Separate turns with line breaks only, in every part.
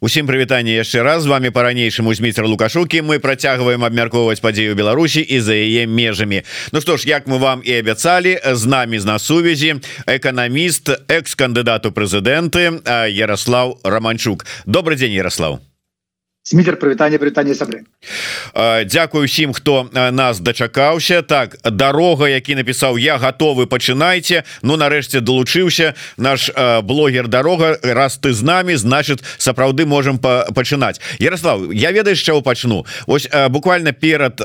Усім прывітанне яшчэ раз. З вами по-ранейшаму змейцер лукашукі. Мы працягваем абмяркоўваць падзею Беларусі і за яе межамі. Ну што ж як мы вам і абяцалі з намі з на сувязі эканаміст экс-кандыдату прэзідэнты Ярослав романчук. Добрый дзень Ярослав
Смітер прывітанне прывітанне сабры
Дякую усім хто нас дачакаўся так дарога які напісаў я готовы пачынайце Ну нарэшце долучыўся наш блогер дарога раз ты з намі значит сапраўды можем пачынаць Ярослав я ведаеш чаго пачну ось буквально перад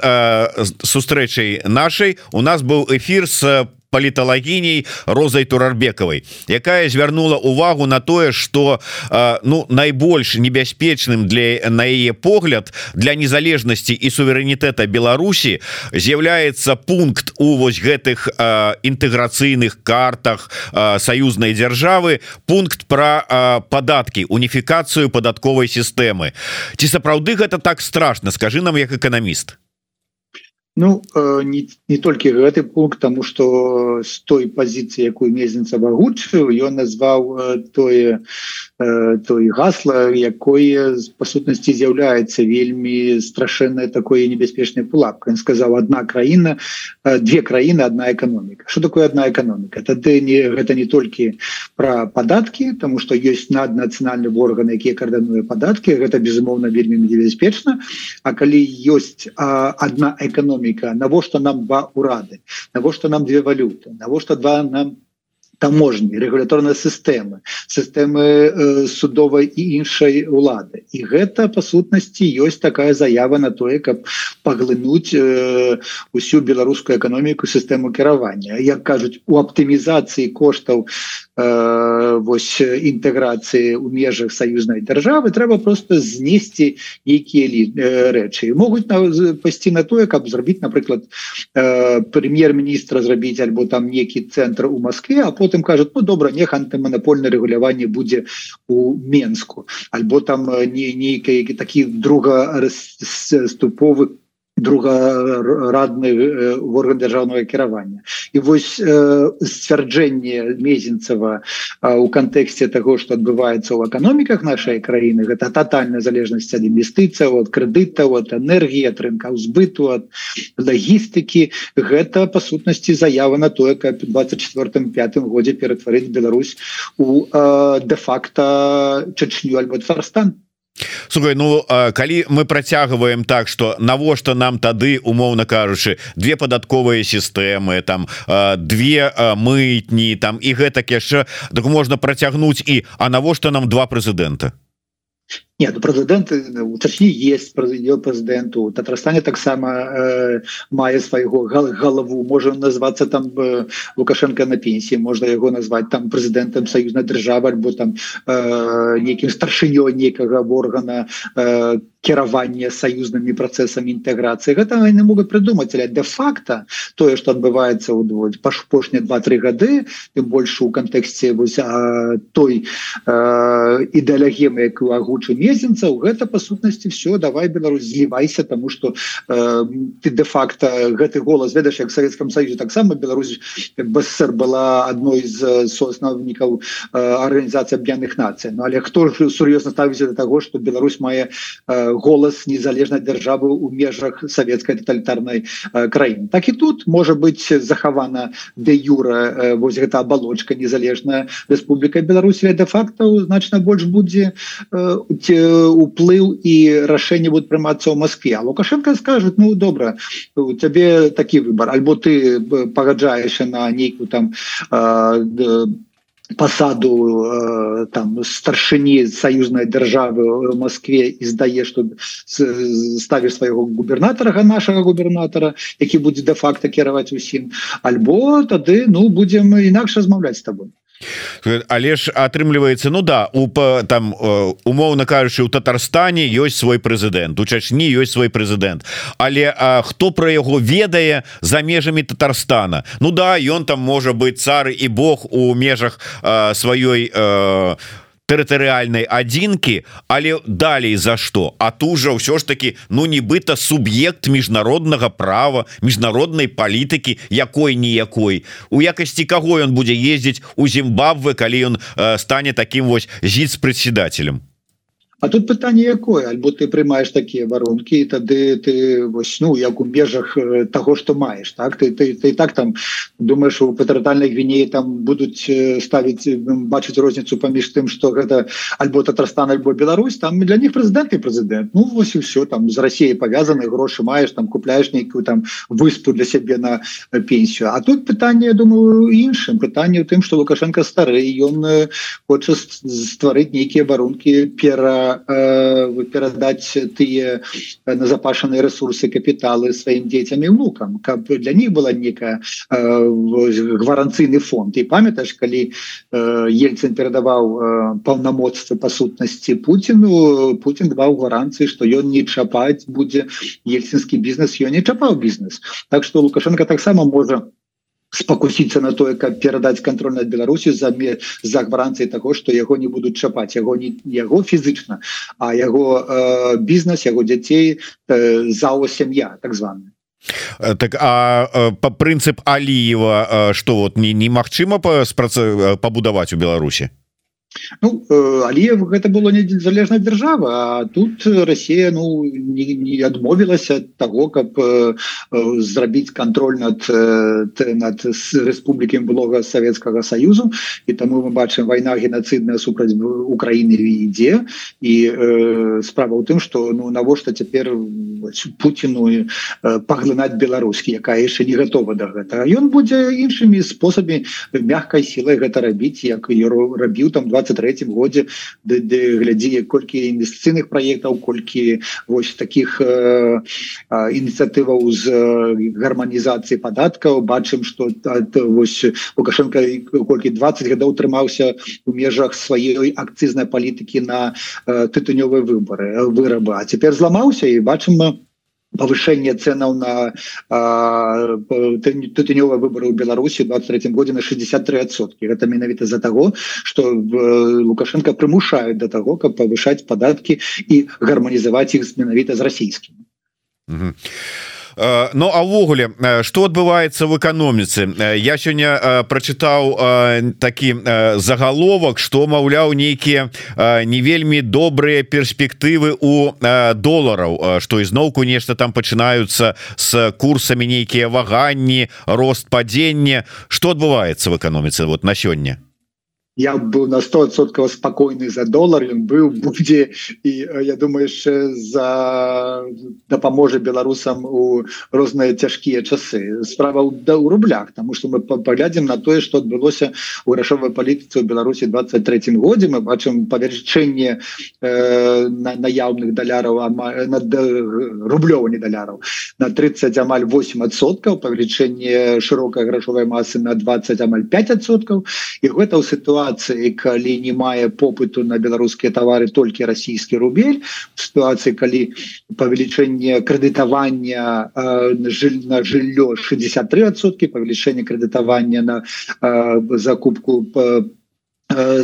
сустрэчай нашай у нас быў эфир с паліталагіней розай турарбекавай якая звярнула увагу на тое что ну найбольш небяспечным для на яе погляд для незалежнасці і суверэнітэта Беларусі з'яўляецца пункт у вось гэтых інтэграцыйных картах саюзнай дзяржавы пункт про падаткі уніфікацыю падатковай сістэмы. Ці сапраўды гэта так страшно скажи нам як эканаміст
Ну э, не, не толькі гэты пункт тому что з той позиции якую мезенца багучыў ён назваў э, тое э, той гасла якое по сутнасці з'яўляецца вельмі страшэнная такое небяспечная пулапка он сказал одна краіна две краіны одна эканоміка что такое одна эканоміка? Тады не гэта не толькі про падаткі тому что есть наднацыянальны орган якія кардануе падаткі гэта безумоўна вельмі небяспечна. А калі ёсць одна эканоміка эканоміка навошта нам два урады навошта нам две валюты навошта два нам таможні рэгуляторныя сістэмы сістэмы э, судовай і іншай улады і гэта па сутнасці ёсць такая заява на тое каб паглынуць э, усю беларускую эканоміку сістэму кіравання. Як кажуць у аптымізацыі коштаў Э, вось інтэграцыі ў межах саюзнай дзяржавы трэба просто знесці нейкія э, рэчы. Могуць пайсці на тое каб зрабіць напрыклад э, прэм'ер-міністра зрабіць альбо там некі цэнтр у Москве а потым кажуць ну добра не антыманапольнае рэгуляванне будзе у Мску альбо там не нейкай такі друга ступовы другарадны э, орган дзяржаўнага кіравання і вось э, сцвярджэнне мезенцева у кантэксце того что адбываецца ў эканоміках нашай краіны гэта тотальная залежнасць ад інвестыцыяў от крэдытаў от энергії рынка узбыту от лагістыкі. Гэта по сутнасці заява на тое как 24 пятым годзе ператварыць Беларусь у э, де-факто чачню альбо фарстан
Слухай, ну калі мы працягваем так что навошта нам тады умоўна кажучы две падатковыя сістэмы там две мытні там і гэтак яшчэ так можна працягнуць і а навошта нам два прэзідэнта
нет ну, прэзідэнты уточні есть прэзідэнту Татрастане таксама э, мае свайго галаву можа называться там э, лукашенко на пенсіі можна яго назвать там прэзідэнтам саюзна держава альбо там э, нейкім старшынёй некага органа э, кіравання саюзнымі працэсамі інтэграцыі гэта не могуць прыдумаць але де-факта тое что адбываецца ў пашпошні два-тры гады тым больш у кантэксце вось а, той ідэалагемы якую агучу мезенцаў гэта па сутнасці все давай Беларусь злівайся тому что э, ты де-факто гэты голас ведаеш як Савецкам Саюзе таксама Беларусь БСР была адной з сооснаўнікаў э, арганізацыі аб'яных нацый. Ну але хто ж сур'ёзна ставіць до того что Беларусь мае э, голас незалежнай дзяржавы у межах савецкай тоталітарнай э, краіны. Так і тут можа быть захавана де юра э, вось гэта оболочка незалежная Республіка Беларусі де-факто значна больш будзе э, уплыў і рашэнне будет прымацца ў Москве а лукашенко скажет ну добра у цябе такі выбор альбо ты пагаджаешься на нейкую там э, посаду э, там старшыні саюзнай державы в Москве і здае что ставишь свайго губернатора нашага губернатора які будзе де-факто кіраваць усім. Альбо тады ну будем інакш размаўляць с тобой
але ж атрымліваецца Ну да у там умоўна кажучы у Татарстане ёсць свой прэзідэнт у чачні ёсць свой прэзідэнт. Але а, хто про яго ведае за межамі Татарстана? Ну да ён там можа быть цары і Бог у межах сваёй у тэрытарыальнай адзінкі але далей за что? А ту жа ўсё ж таки ну нібыта суб'ект міжнароднага права міжнароднай палітыкі якой ніякой у якасці каго ён будзе ездзіць у Зімбабве калі ён э, стане таким вось зіць з председателем
А тут пытанне якое? Альбо ты прымаешь такія варункі тады ты вось ну як у межах того что маеш так? Ты ты, ты так там думаешь у патратальной гвінеі там будуць ставіць бачыць розніцу паміж тым что гэта альбо Татарстан альбо Беларусь. Там для них прэзідэнт і прэзідэнт. Ну вось і все там з Россией повязаны грошы маеш там купляешь нейкую там выспу для сябе на пенсію. А тут пытанне я думаю іншым. Пытанне у тым что лукашенко стары ён хоча стварыць нейкія варункі пера э, перадаць тыя назапашаныя ресурсы капіталы сваім дзецям і внукам каб для них была некая э, гваранцыйны фонд. І памятаеш калі э, ельцин перадаваў э, паўнамоцтва па сутнасці Пуціну Путін даваў гаранцыі што ён не чапаць будзе ельцінскі бізнес ён не чапаў бізнес. Так что лукашенко таксама можа спакусіцца на тое каб перадаць контроль над Беларусі за за гаранцыі того что яго не будуць чапаць. Яго не яго фізычна а яго э, бізнес яго дзяцей э, зао сям'я так званая.
Э, так а э, по прынцып аліева что вот не немагчыма па спрацы пабудаваць у Беларусі
Ну э, Алиев гэта было незалежная держава А тут Россия ну не, не адмовілася от того каб э, э зрабіць контроль над над Республіки блога Советского Союзу і тому мы бачым война геноцидная супраць Украины ідзе і э, справа у тым что ну навошта цяпер Путину э, паглынаць беларускі якая яшчэ не готова до гэтага ён будзе іншымі спосабамі мягкай сілай гэта рабіць як рабіў там 20 23 годзе глядзі колькі інвестыцыйных праектаў колькі вось таких э, ініцыятываў з гарманізацыі падаткаў бачым что вось лукашенко колькі 20 гадоў трымаўся у межах сваёй акцызнай палітыкі на тытунёвыя выборы вырабы. А цяпер зламаўся і бачым повышение ценаў на тытынёвыя выборы ў Беларусі 23 годзе на 63сотки это менавіта за того что лукашенко прымушаюць до того каб повышать падаткі і гарманізаваць іх менавіта з расійскімі
Э, Ну а ўвогуле что адбываецца в эканоміцы э, я сёння э, прочытаў такі загаловак что маўляў нейкія не вельмі добрыя перспектывы у долараў. Что ізноўку нешта там пачынаюцца с курсамі нейкія ваганні рост падзення. Что адбываецца в эканоміцы вот на сёння
я был на 100соткаў спокойны за долар ён быў будзе і я думаю яшчэ за дапаможа беларусам у розныя цяжкія часы. Справа да у рублях тому что мы паглядзім на тое что адбылося у грашовай палітыцы ў беларусі 23 годзе мы бачым павярчэнне э, на наяўных даляраў над рублёва не даляраў на 30 амаль 8соткаў павелічэнне шырокай грашовай масы на 20 амаль 5соткаў і гэта ў сітуацыі сітуацыі калі не мае попыту на беларускія товары толькі расійскі рубель сітуацыі калі павелічэнне крэдытавання э, на жыллё 63сотки павелічэнне крэдытавання на э, закупку по Э,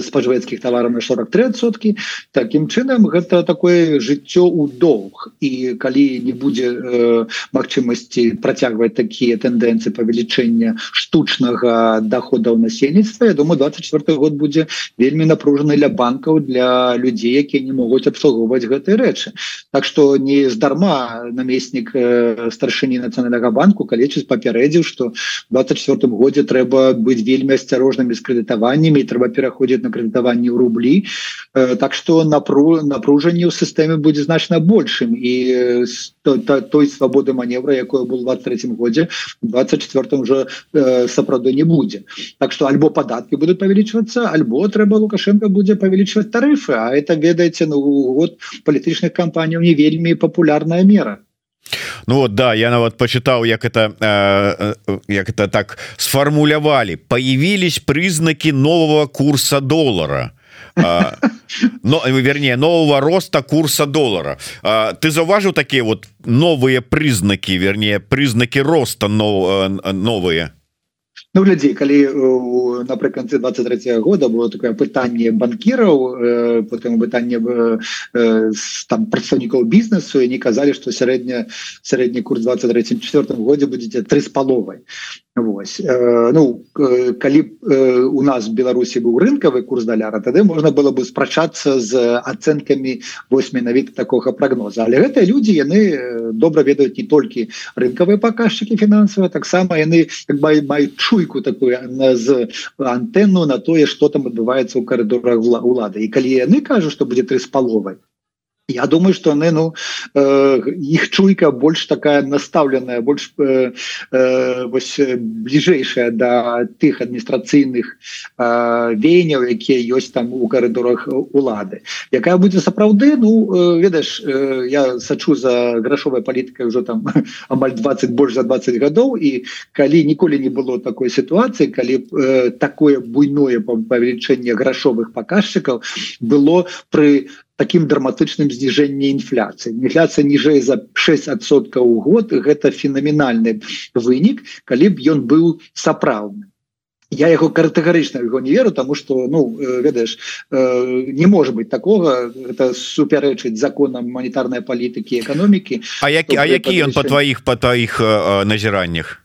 спажывецкіх тавараў на 43сотки таким чынам гэта такое жыццё у доўг. І калі не будзе э, магчымасці працягваць такія тэндэнцыі павелічэння штучнага дохода ў насельніцтва Я думаю 24 год будзе вельмі напружаны для банкаў для людзей якія не могуць абслугоўваць гэтыя рэчы. Так что не здарма намеснік э, старшыні нацыянальнага банку калечыць папярэдзіў что 24 годзе трэба быць вельмі асцярожнымі з крэдытаваннямі трэба пераходить пераходзіць на крэдытаванне ў рублі э, так что напру напружанне ў сістэме будзе значна большим. І то, то, той свабоды маневра якое был 23 годзе 24 уже э, сапраўды не будзе так что альбо падатки будут павялічвацца альбо трэба лукашенко будзе павялічваць тарыфы а это ведаеце ну год палітычных кампаній не вельмі популярная мера
Ну вот да я нават почытаў як это э, э, як это так сфармулявалі появились признаки нового курса доллара но вернее нового роста курса доллара. Ты заўважыў такие вот новые признаки вернее признаки роста но э, новые
Ну глядзі калі напрыканцы 23 года было такое пытанне банкіраў э, потым пытанне э, там прадстаўнікоў бізнесу і не казалі што сярэдня сярэдні курс 23 четвертым годзе будзеце три з паловай Вось. Э, ну калі э, у нас Беларусі быў рынкавы курс даляра тады можна было бы спрачацца з ацэнкамі вось менавіта такога прогноза але гэтыя людзі яны добра ведаюць не толькі рынкавыя паказчыкі фінансавыя таксама яны как бы маюць чуйку такую з антэну на тое что там адбываецца ў карыдорах улады. І калі яны кажуць что будзе тры з паловай Я думаю что не ну э, их чуйка больше такая наставленная больше э, э, ближайшая до тых адміністрацыйных э, веяняў якія ёсць там у коридорах улады. Якая будет сапраўды ну э, ведаешь э, я сачу за грашовой палітыкай уже там амаль 20 больше за 20 гадоў і калі ніколі не было такой ситуации калі э, такое буйное павелічэнне грашовых показчыкаў было при таким драматычным зніжэнні інфляцыі. Інфляцыя ніжэй за 6соткаў у год. Гэта фенаменальны вынік калі б ён быў сапраўдны. Я яго катэгарычна его не веру тому что ну э, ведаеш э, не может быть такого это супярэчыць законам манітарнай палітыкі эканомікі.
А які А які ён по твоих по твоих э, назіраннях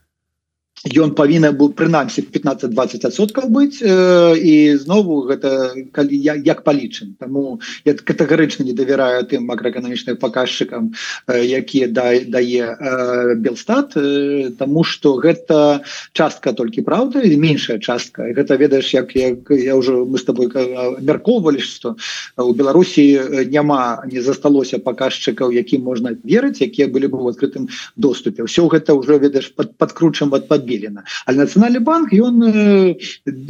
ён павінен быў прынамсі 15-20соткаў быць э, і знову гэта калі я як палічым. Таму я катэгарычна не давяраю тым макроэканамічных паказчыкам э, якія да дае э, белстат э, Таму что гэта частка толькі праўда і меншая частка. Гэта ведаеш як, як я уже мы с тобой мяркоўвалі что у Беларусі няма не засталося паказчыкаў якім можна верыць якія былі бы в открытым доступе. Все гэта уже ведаеш под подкручам от подбе Белена але нацыянальны банк ён э,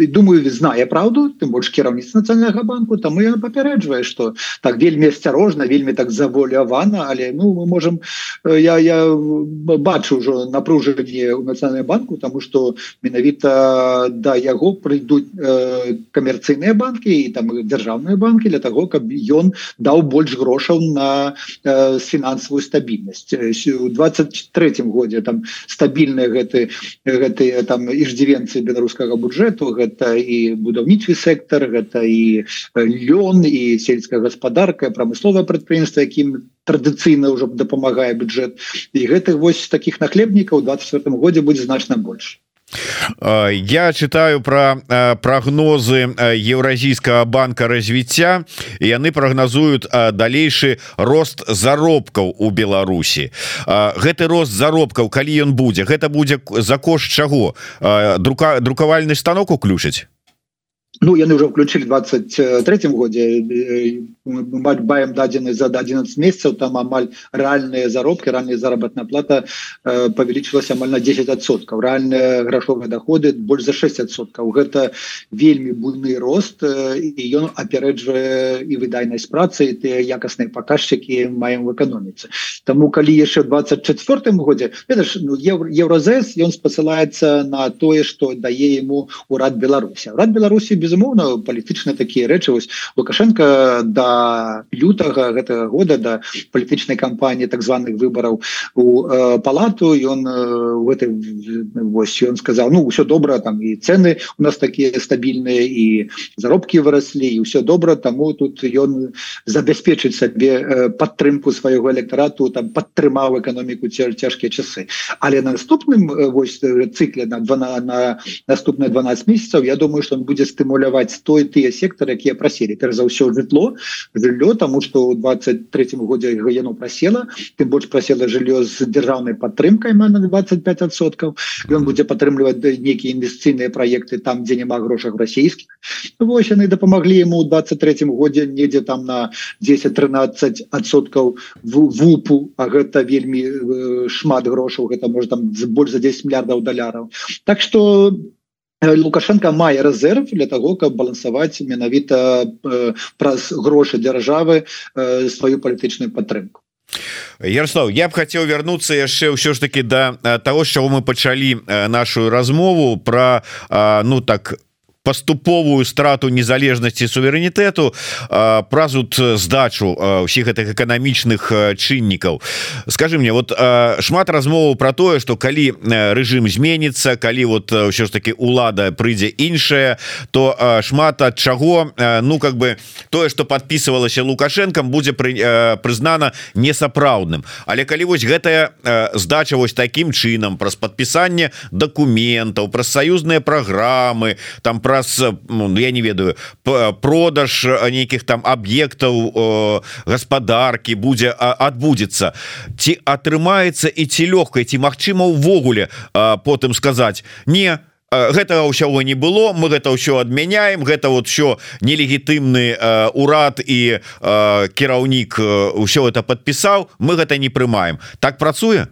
думаю знае правду тым больш кіраўніц нацыянальнага банку там я папярэджвае что так вельмі асцярожна вельмі так заволявана але ну мы можем э, я я бачу ўжо напружанне у нацыянальным банку тому что менавіта да яго прыйдуць э, камерцыйныя банки і там дзяржаўныя банки для того каб ён даў больш грошаў на э, фінансавую стабільнасць у 23 годзе там стабільныя гэты гэтыя там иждзівенцы беларускага бюджэту гэта і будаўнічы сектор гэта і лён і сельская гаспадарка прамысловае прадпрыемства якім традыцыйна ўжо дапамагае бюджэт. І гэтых вось таких нахлебнікаў 24 годзе будзе значна больше
я читаю про прогнозы евразійского банка развіцця яны прогнозуют далейшы рост заробкаў у Беларусі. Гэты рост заробкаў калі ён будзе гэта будзе за кошт чаго? Друка друкавальны станок уключыць
Ну яны уже включили 23 годзе баем дадзены за 11 месяцев там амаль реальные заробки ранняя заработная плата э, павялічилась амаль на 10соткаў реальные грашовые доходы больше за 6соткаў гэта вельмі буйны рост і ён апярэджвае і выдайнасць працы ты якасныя показчыки маем в эканоміцы. Тому калі яшчэ 24 годзе ну, евразес ён спасылается на тое что дае ему урад Беларусі. Рад Беларусі безумоўна палітычныя такія рэчы. Вось лукашенко до лютага гэтага года да палітычнай кампаніі так званых выбораў у э, палату ён у э, этой вось ён сказал ну все добра там і цены у нас такія стабільныя і заробкі выраслі і все добра таму тут ён забяспечыць сабе падтрымку свайго электарату там падтрымаў эканоміку цяжкія часы але на наступным вось цыкле на два на, на наступныя 12 месяцаў Я думаю что он будзе стымулировать стымуляваць той тыя сектары якія прасілі. Перш за ўсё жытло. Жыллё тому что у 23 годзе яно прасела. Тым больш прасела жыллё з дзяржаўнай падтрымкай на 25соткаў ён будзе падтрымліваць нейкія інвестыцыйныя проекты там дзе няма грошах расійскіх. Вось яны дапамаглі ему у 23 годзе недзе там на 10-13 адсоткаў в вупу А гэта вельмі э, шмат грошаў. Гэта можа там больш за 10 мільярдаў даляраў. Так что лукашенко мае рэзерв для того каб балансаваць менавіта праз грошы дзяржавы сваю палітычную падтрымку
Ярослав я б хацеў вярнуцца яшчэ ўсё ж таки да того з чаго мы пачалі нашу размову про ну так паступовую страту незалежнасці суверэнітэту праз вот здачу ўсіх гэтых эканамічных чыннікаў. Скажи мне вот шмат размоваў про тое что калі режим зменится калі вот ўсё ж таки улада прыйдзе іншая то шмат ад чаго ну как бы тое что подписывалася лукашенком будзе пры прызнана несапраўдным. Але калі вось гэтая здача вось таким чынам праз подпісанне документаў праз саюзныя праграмы там про раз ну, я не ведаю продаж нейкіх там аб'ектаў гаспадаркі будзе адбудзецца ці атрымаецца і ці лёгкай ці магчыма увогуле потым сказаць не гэтага ўсяго не было мы гэта ўсё адмяняем гэта вот все нелегітымны урад і кіраўнік ўсё это подпісаў мы гэта не прымаем так працуе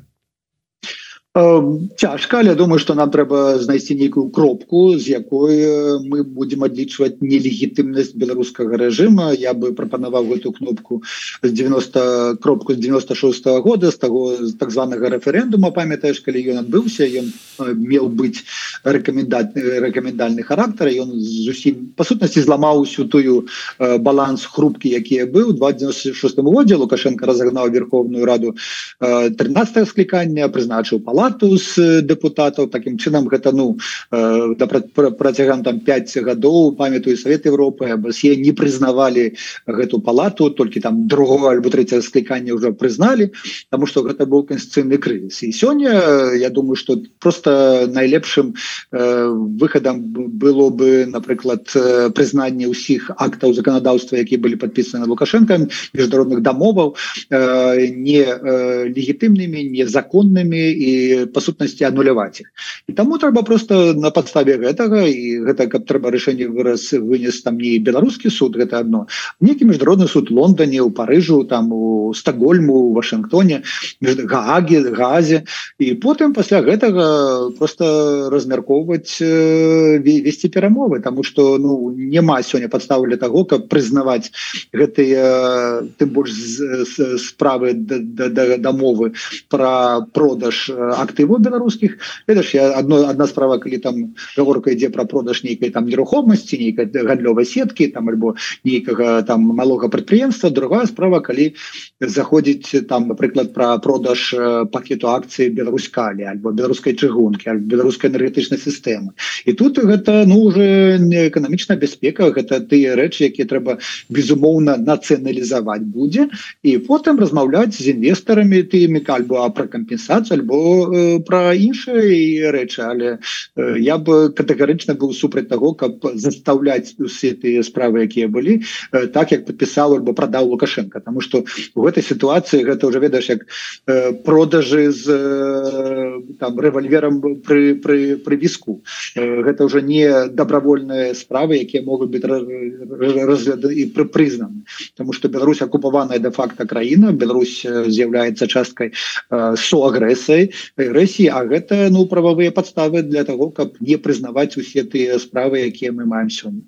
цяжка але думаю что нам трэба знайсці нейкую кропку з якой мы будем адлічваць нелегітымнасць беларускага режима я бы прапанаваў гэту кнопку з 90 кропку з 96 -го года з того так званого референдума памятаешь калі ён адбыўся ён меў быць рэкамендат рэкамендальны характар ён зусім па сутнасці зламаў усю тую баланс хрупкі якія быў. 26 годзе лукашенко разогнаў верховную раду 13 склікання прызначыў палату з депутатаў таким чынам гэта ну да працягам там 5 гадоў памятаю Совет Европы Басе не прызнавалі гэту палату толькі там другого альбо третье склікання уже прызналі тому что гэта быў конституцыйны крызіс. І сёння я думаю что просто найлепшым выходам было бы напрыклад прызнанне ўсіх актаў законодаўства які были подписаны лукашенко міжнародных дамоваў не легітымнымі незаконнымі і по сутнасці ануляваць их і таму трэба просто на подставе гэтага і гэта каб трэба рашэнне выраз вынес там не беларускі суд гэта одно некі міжнародны суд Лондоне у Парыжу там у стокгольму Вашингтоне гаагі газе і потым пасля гэтага просто размяркоўваць весці перамовы тому что ну няма сёння подставу для того каб прызнаваць гэтыя тым больш справы дамовы про продаж актыву беларускіх ж я одно одна справа калі там гаворка ідзе про продаж нейкай там нерухомасці нейкай гандлёвай сеткі там альбо нейкага там малога прадпрыемства другая справа калі заходзіць там напрыклад про продаж пакету акцыі беларускалі альбо беларускай чыгункі беларускай энергетычнай сістэмы і тут гэта ну уже не эканамічная бяспека гэта тыя рэчы якія трэба безумоўна нацыяналізаваць будзе і потым размаўляць з інвестарамі тымі альбо про кампенсацыю альбо про іншыя рэчы але я бы катэгарычна быў супраць того каб заставляць усе тыя справы якія былі так як подпісаў альбо продаў лукашенко. Тому что в гэтай сітуацыі гэта уже ведаеш як продажы з там рэвальверам пры пры пры віску гэта уже не добровольныя справы якія могуць быть разгляды і пры прызнаны. Тому что Беларусь акупаваная де-факто краіна Беларусь з'яўляецца часткай со агрэсай рэсі А гэта ну прававыя подставы для того каб не прызнаваць усе тыя справы якія мы маем сёння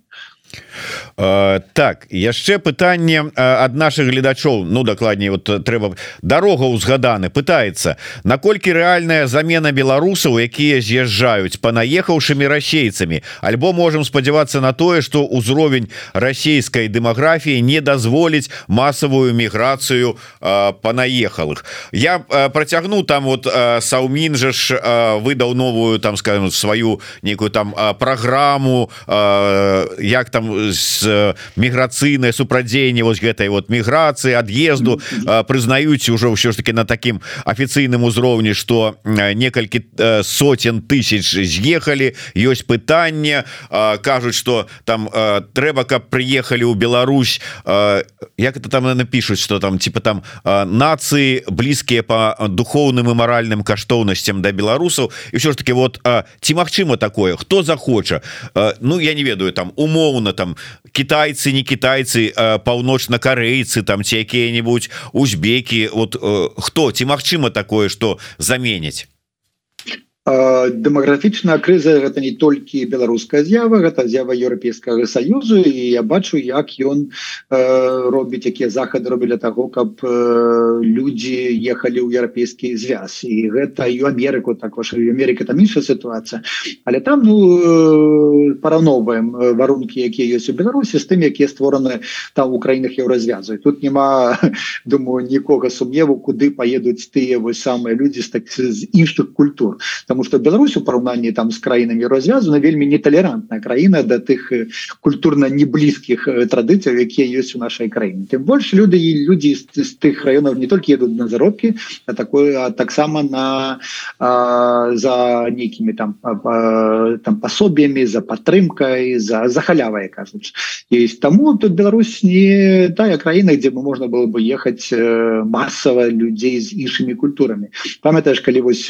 Э, так яшчэ пытанне ад наших гледачоў. Ну дакладней вот трэба дорога узгаданы пытается наколькі рэальная замена беларусаў якія з'язджаюць панаехаўшымі расейцамі? Альбо можем спадзявацца на тое что ўзровень расійскай дэмаграфіі не дазволіць масавую міграцыю панаехалых. Я процягну там вот саўмін жа ж выдаў новую там скажем сваю некую там праграму як там з міграцыйнае супрадзеянне вось гэтай вот міграцыі ад'езду прызнаюць уже ўсё ж таки на таким афіцыйным узроўні что некалькі сотен тысяч з'ехалі ёсць пытанне кажуць что там трэба каб приехали ў Беларусь. Як это там напишуць что там типа там нацыі блізкія по духовным і маральным каштоўнасцям да беларусаў і все ж таки вот ці магчыма такое хто захоча Ну я не ведаю там умоўно там китайцы не китайцы паўночна-карейцы там ці якія-нибудь узбеки вот хто ці магчыма такое что заменить
дэмаграфічная крыза гэта не толькі беларуская з'ява гэта з'ява еўрапейскага саюзу і я бачу як ён робіць якія захады робілі таго каб людзі ехалі ў еўрапейскі звяз. І гэта і Амерыку так ваш Америка там іншая сітуацыя. Але там ну параўноўваем варункі якія ёсць у Беларусі з тым якія створаны там у краінах еўразвязу. Тут няма думаю нікога сумневу куды поедуць тыя вось самыя людзі так з іншых культур. там потому что Беларусь у параўнанні там с краінамі развязана вельмі неталерантная краіна до да тых э, культурно не блізкіх э, традыцыяў якія ёсць у нашай краіне тым больш люди і люди з тых районаў не толькі едут на заробкі а такое таксама на а, за нейкімі там а, там пособиями за падтрымкай за захалявая кажуць есть тому тут Беларусь не тая краіна где бы можна было бы ехаць э, массово людзей з іншымі культурамі памятаешь калі вось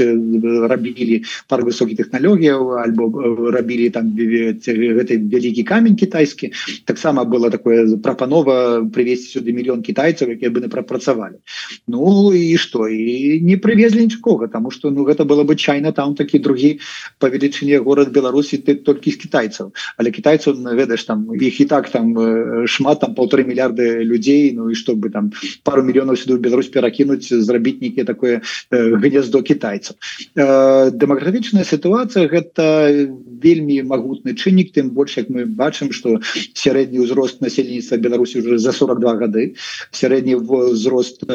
рабілі рабілі пар высокіх тэхналогіяў альбо э, рабілі там гэты вялікі камень кітайскі таксама было такое прапанова привесці сюды мільён кітайцаў якія бы прапрацавалі Ну і что? І не привезли нічога тому что ну гэта было бы чайна там такі другі па велічыне город Беларусі ты толькі з кітайцаў але кітайцаў ну, ведаеш там іх і так там э, шмат там полторы мільярды людзей Ну і чтобы там пару мільёнаў сюды Беларусь перакінуць зрабіць нейкі такое э, гнездо кітайцаў дэмаграфічная сітуацыя гэта вельмі магутны чыннік тым больш як мы бачым что сярэдні ўзрост насельніцтва Беларусі уже за 42 гады. Сярэдні ўзрост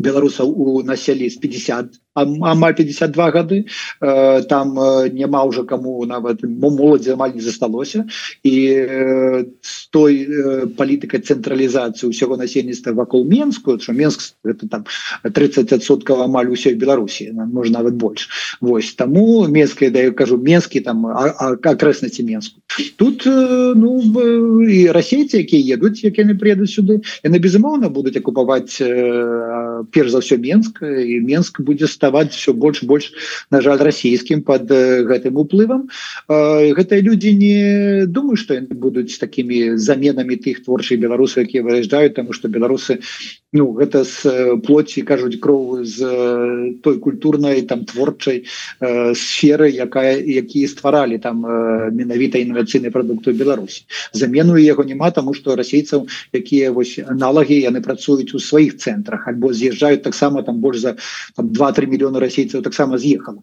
беларусаў у населі з 50 амаль 52 гады э, там э, няма уже кому нават моладзі амаль не засталося. І э, с той палітыкай цэнтралізацыі ўсяго насельніцтва вакол менскую что менск это там 30соткаў амаль усёй беларусі можна нават больш. Вось таму менская да кажу менскі там акрэснасці менску. Тут ну і расейцы якія едуць як яны приедуць сюды яны безумоўна будуць акупаваць перш за ўсё менск і менск будзе ставаць ставаць все больш больш на жаль расійскім под э, гэтым уплывам. Гэтыя люди не думаю что яны будуць такими заменами тых творчых беларусаў якія выязджаюць тому что беларусы ну гэта с э, плоці кажуць кроў з э, той культурнай там творчай э, сферы якая якія стваралі там э, менавіта інновацыйныя прадукты Беларусі. Замену яго няма тому что расейцаў якія вось аналагі яны працуюць у сваіх цэнтрах альбо з'язджаюць таксама там больш за 2-3 мільёны расейцаў таксама з'ехала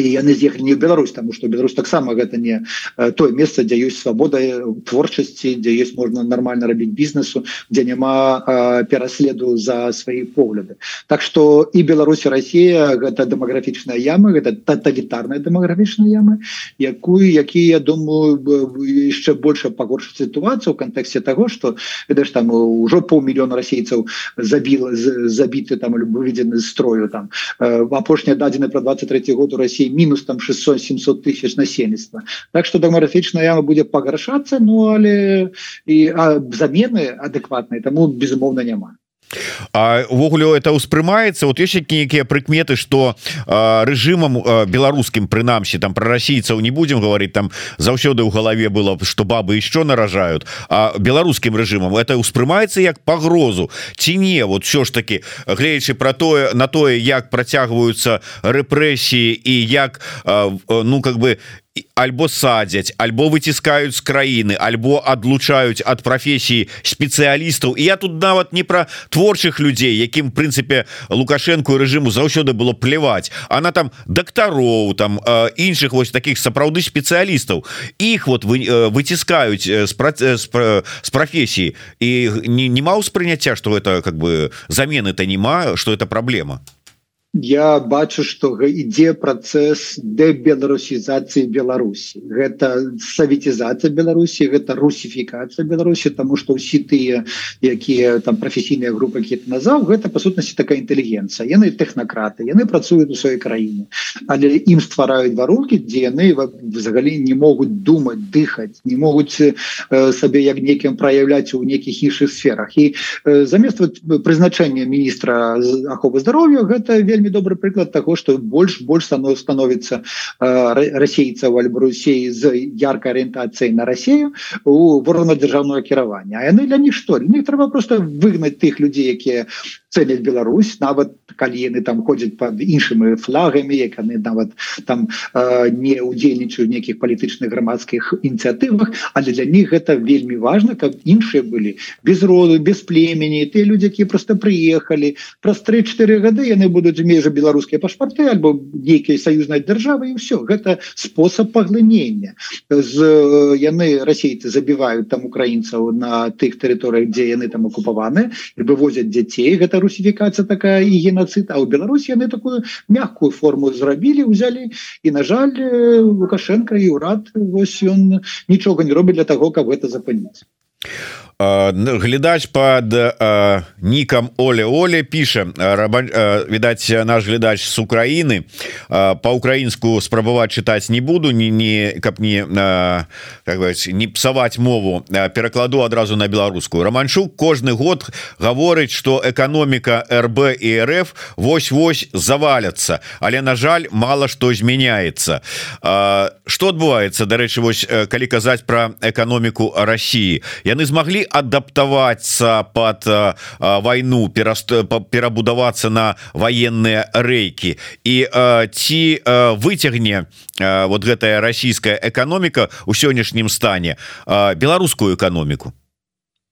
яны з'ехалі не ў Беларусь тому что Беларусь таксама гэта не тое месца дзе ёсць свабода творчасці дзе есть можна нормально рабіць бізнесу дзе няма пераследу за свае погляды. Так что і Беларусь Россия гэта дэмаграфічная яма гэта тоталітарная дэмаграфічная ямы якую які я думаю яшчэ больше пагоршыць сітуацыю в контексте того что ведаеш там ужо паўмільёна расейцаў забіла забіты там выведены строю там. Апошняя дадзены про 23 год у России России минус там 600-700 тысяч насельніцтва Так что дэмаграфічная яма будзе пагаршацца Ну але і замены адэкватнай таму безумоўна няма
увогуле это ўспрымаецца вот яшчэ нейкія прыкметы что рэжымам беларускім прынамсі там про расійцаў не будем говорить там заўсёды ў галаве было что бабы еще наражают а беларускім рэжымам это ўспрымаецца як пагрозу ці не вот все ж таки гледзячы про тое на тое як працягваюцца рэпрэсіі і як ну как бы альбо садзяць альбо выціскаюць з краіны альбо адлучаюць ад прафесіі спецыялістаў. І я тут нават не пра творчых людзей якім прынцыпе лукашенко рэжыму заўсёды было плеваць она там дактароў там іншых вось таких сапраўды спецыялістаў. Іх вот вы выціскаюць з з прафесіі. І не, не ма ўспрыняцця что это как бы замены-то нема что это праблема
я бачу что ідзе працэс дебеларусізацыі Беларусі. Гэта саветізацыя Беларусі гэта русіфікацыя Беларусі тому что ўсі тыя якія там прафесійныя групы які назаў гэта па сутнасці такая інтэлігенцыя. Яны тэхнакраты яны працуюць у сваёй краіне але ім ствараюць варункі дзе яны взагалі не могуць думаць дыхаць не могуць э, сабе як некім праяўляць у нейкіх іншых сферах. І э, замест вот, прызначэння міністра аховы здароўя гэта вельмі вельмі добры прыклад того что больш больш станов становіцца э, расейцаў альбо Русей з яркой арыентацыяй на Россию у ворона дзяржаўного кіравання. Яны для что них трэба просто выгнать тых людзей якія цэняць Беларусь. Нават калі яны там ходзяць под іншымі флагамі як яны нават там э, не удзельнічаюць нейкіх палітычных грамадскіх ініцыятывах. Але для них гэта вельмі важно каб іншыя былі без роду без племені. Те люди якія просто приехали праз 3-4 гады яны будуць межа беларускія пашпарты альбо нейкія саюзнай державы і все гэта спосаб паглынення. З яны расейцы забіваюць там украінцаў на тых тэрыторыях дзе яны там акупаваны вывозят дзяцей. Гэта русіфікацыя такая і геноцид а у Беларусь яны такую мягкую форму зрабілі взяли і на жаль лукашенко і ўрад вось ён нічога не робіць для того каб гэта запыніць
глядач под нікам Оле Оле піша відаць наш глядач с Украины. По-украінску спрабаваць чытаць не буду не не каб не как говорить, не псаваць мову перакладу адразу на беларускую романчук кожны год гаворыць что эканоміка РБ і РФ вось-вось заваляцца але на жаль мало что змяняется что адбываецца дарэчы вось калі казаць про эканоміку России. Яны змаглі адаптавацца под войну перабудавацца на военные рэйкі і ці выцягне вот гэтая расійская эканоміка у сённяшнім стане беларускую эканоміку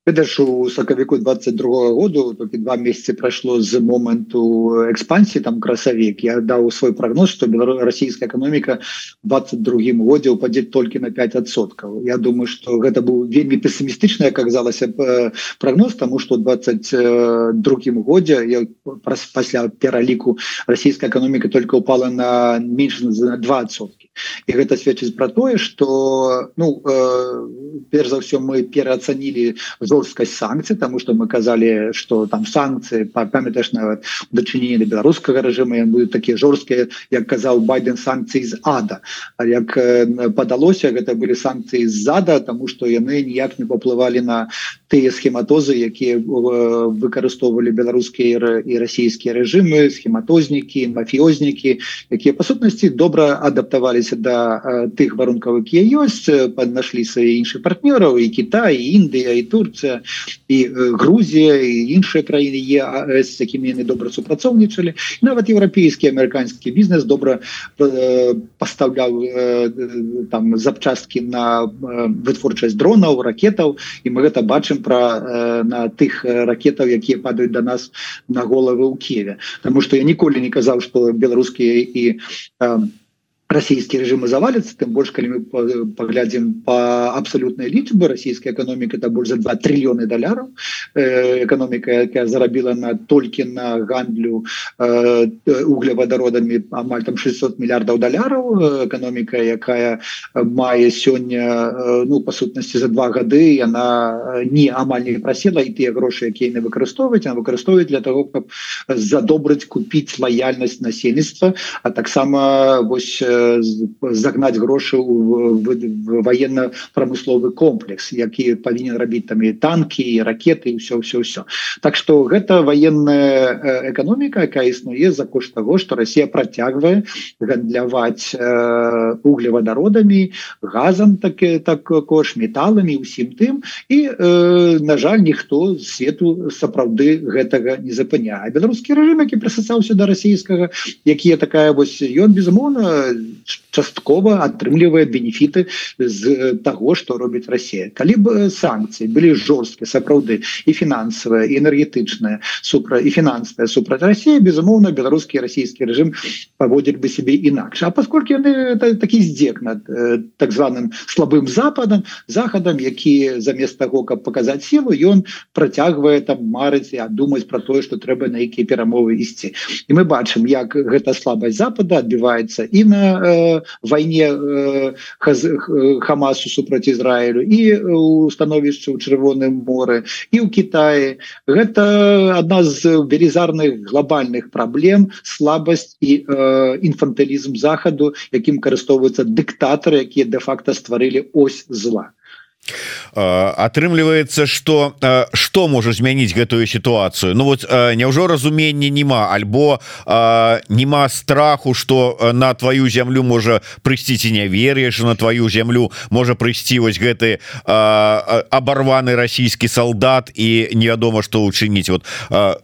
ж у сакавіку 22 году толькі два месяцы прайшло з моманту экспансіі там красавік я даў свой прогноз что расійская эканоміка 22 годзе упадзе толькі на 5соткаў Я думаю что гэта быў вельмі пессімістычна аказалася прогноз тому что 22 годзе я пасля пераліку расійская эканоміка только упала на менш на 2сотки і гэта сведчыць про тое что ну э, перш за ўсё мы пераацанілі за жорсткасць санкцый тому что мы казалі что там санкцыі памятаеш нават дачыненне до беларускага режима будут такія жорсткія як казаў байден санкцыі з ада. А як падалося гэта былі санкцыі ззада тому что яны ніяк не паплывалі на тыя схематозы якія выкарыстоўвалі беларускія і расійскія режимы схематознікі мафіознікі якія па сутнасці добра адаптаваліся да тых варункаў якія ёсць паднашлі свае іншыя партнёраў і Кітай Індыя і Турцыя Турція і Грузія і іншыя краіны ЕАС з якімі яны добра супрацоўнічалі. Нават еўрапейскі амерыканскі бізнес добра пастаўляў там запчасткі на вытворчасць дронаў ракетаў. І мы гэта бачым пра на тых ракетаў якія падаюць до нас на головы ў Кеве. Таму что я ніколі не казаў что беларускія і э, расійскія режимы завалятся тым больш калі мы паглядзім по абсалютнай лічбы расійская эканоміка это больш за 2 трыльёны даляраў эканоміка якая зарабіла на толькі на гандлю углеводородамі амаль там 600 мільярдаў даляраў эканоміка якая мае сёння ну па сутнасці за два гады яна не амаль не прасела і тыя грошы якія не выкарыстоўваць а выкарыстоўваць для того каб задобрыць купіць лаяльнасць насельніцтва а таксама вось загнаць грошы в военно-прамысловы комплекс які павінен рабіць там і танки і ракеты все все все так что гэта военная эканоміка якая існуе за кошт того что Россия працягвае гандляваць э, углеводородами газам так так кош металлами усім тым. І э, на жаль ніхто свету сапраўды гэтага не запыня беларускі рэжым які прысасаўся до расійскага якія такая вось ён безумоўна часткова атрымлівае бенефіты з таго что робіць Россия калі бы санкцыі былі жорсткія сапраўды і фінансавая энергетычная супра і фінансавая супраць России безумоўна беларускі расійскі режим паводзілі бы себе інакш. А поскольку яны такі здзек над так званым слабым западам захадам які замест того каб показать силу ён працягвае там марыць і думаць про тое что трэба на якія перамовы ісці. І мы бачым як гэта слабасць запада адбіваецца і на э, войне э, хамасу супраць Ізраілю і у становішчы ў чырвоным моры і ў Китае. Гэта одна з велізарных глобальных праблем слабасць і э, інфантылізм захаду якім карыстоўваюцца дыктатары якія де-факто стварылі ось зла
атрымліваецца что что можа змяніць гэтую сітуацыю Ну вот няўжо разуменне нема альбо нема страху что на твою зямлю можа прыйсці ці не верыеш на твою зямлю можа прыйсці вось гэты абарваны расійскі солдат і невядома что учыніць вот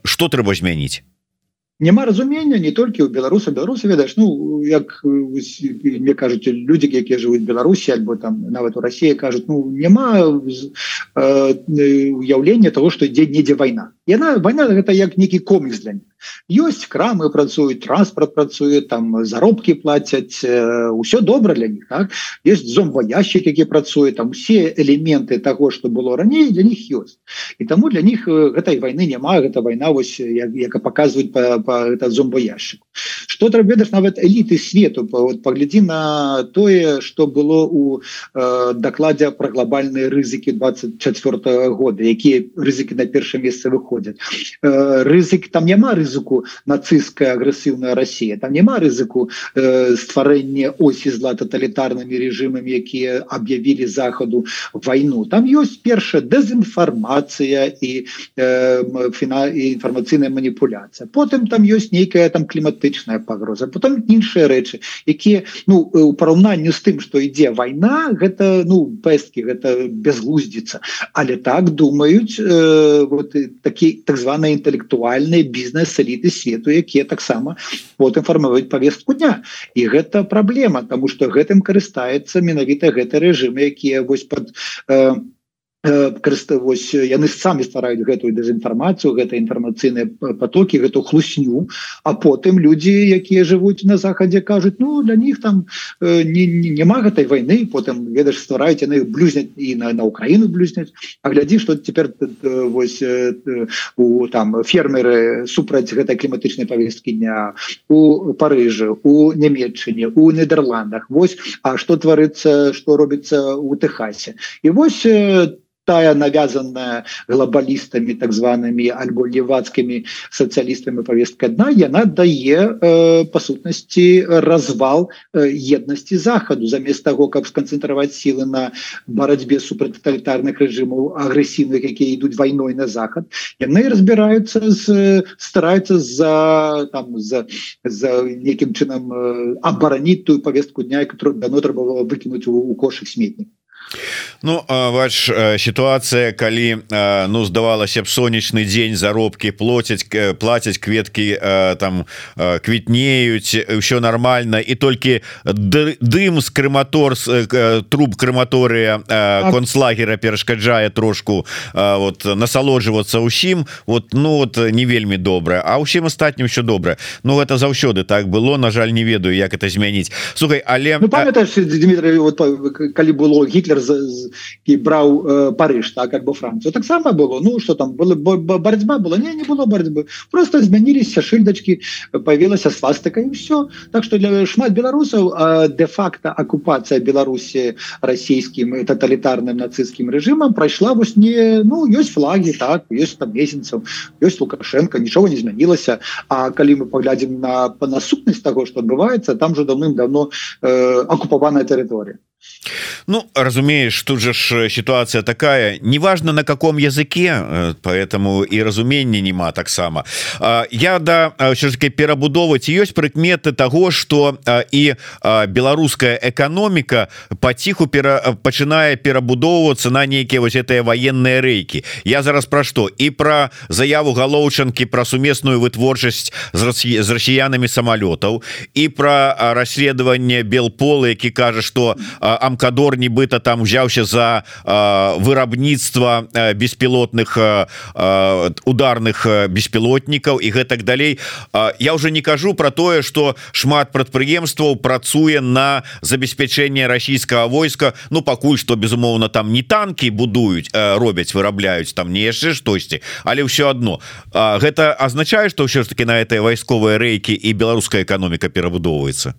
что трэба змяніць
няма разумення не толькі у беларуса беларусы ведаеш ну як мне кажуць люди якія жывуць беларусі альбо там нават у Росіі кажуць ну няма уяўлення того что ідзе недзе вайна. Яна война гэта як некі комікс для них ёсць крамы працуюць транспорт працуе там заробки платяць ўсё добра для них так? Есть зомбоящик які працуе там все элементы того что было раней для них ёсць і таму для них гэтай войны няма гэта война вось як, як показывать по, по этот зомбоящик что ведаешь нават эліты свету? Вот, поглядзі на тое что было у э, докладе про глобальные рызыкі 24 -го года якія рызыкі на першае месца выходят. Э, рызык там няма рызык рызыку нацистская агрэсіўная Россия там няма рызыку э, стварэння осі зла тоталітарнымі режимами якія об'явілі захаду войну там ёсць першая дэзінфармацыя і э, фіна інфармацыйная маніпуляцыя. Потым там ёсць нейкая там кліматычная пагроза потом іншыя рэчы якія ну у параўнанню з тым что ідзе война гэта ну пэсткі гэта безглуздзіца. Але так думаюць э, вот такі так званые інтэлектуальные бізнес эліты свету якія таксама потым фармаваць повестку дня. І гэта праблема тому что гэтым карыстаецца менавіта гэты рэжымы якія вось под э, карыста вось яны самі ствараюць гэтую дэзінфармацыю гэта інфармацыйныя потокі гэту хлусню. А потым людзі якія жывуць на захадзе кажуць ну для них там не, не, няма гэтай войны потым ведаш ствараюць яны блюзняць і на, на Украіну блюзняць А глядзі что цяпер вось у там фермеры супраць гэтай кліматычнай повесткі дня у Парыжы у нямметчыне у Нідерландах Вось А что творыцца что робіцца у Техасе і вось тая навязанная глобалістами так зваными альбо левацкими социалистами повестка дна яна дае э, по сутнасці развал э, еднасці захаду замест того как сконцентраваць силы на барацьбе супраць тоталітарных режимаў агрэсіўных якія ідуць войной на захад яны разбираются з стараются за там за за неким чынам э, абараніць тую повестку дня которую давно трэба было выкинуть у, у кошек сметнік
Ну ваш сітуацыя калі ну здавалася б сонечны дзень заробкі плоцяць плацяць кветкі там квітнеюць ўсё нормально і толькі дым з крыматор труб крыматорыя так. концлагера перашкаджае трошку вот насалоджвацца ўсім вот ну вот не вельмі добра А ўсім астатнім що добра Ну гэта заўсёды так было на жаль не ведаю як это змяніць Слухай але ну,
Дмитрий вот, калі было гітлер і браў э, Парыж так альбо Францию таксама было Ну что там было барацьба была не не было барацьбы просто змяніліся шыльдачки появілася свастыка і все так что для шмат беларусаў де-факто акупацыя Беларусі расійскім тоталітарным нацистскім режимам прайшла вось не ну ёсць флаги так есть там месяцаў ёсць лукашенко нічого не змянілася А калі мы поглядзім на по насутнасць того что адбываецца там же давным-давно э, акупаваная тэрыторыя
Ну разумеешь тут же ж ситуация такая. Неважно на каком языке э, поэтому и разумения нема таксама я да все-таки перабудовывать есть прыкметы того что и беларуская экономика потиху пера пачынае перабудоўываться на нейкіе вось это военные рейки. Я зараз про что? И про заяву галоўчанки про сумесную вытворчасць з расіянами самолетаў и про расследование белпола які кажа что амкадор нібыта там узяўся за вырабніцтва беспілотных ударных беспілотнікаў і гэтак далей. Я уже не кажу про тое что шмат прадпрыемстваў працуе на забеспячэнне расійскага войска. Ну пакуль что безумоўна там не танки будуюць робяць вырабляюць там не яшчэ штосьці але ўсё одно гэта азначае что ўсё ж таки на этой вайсковыя рэйкі і беларуская эканоміка перабудоўваецца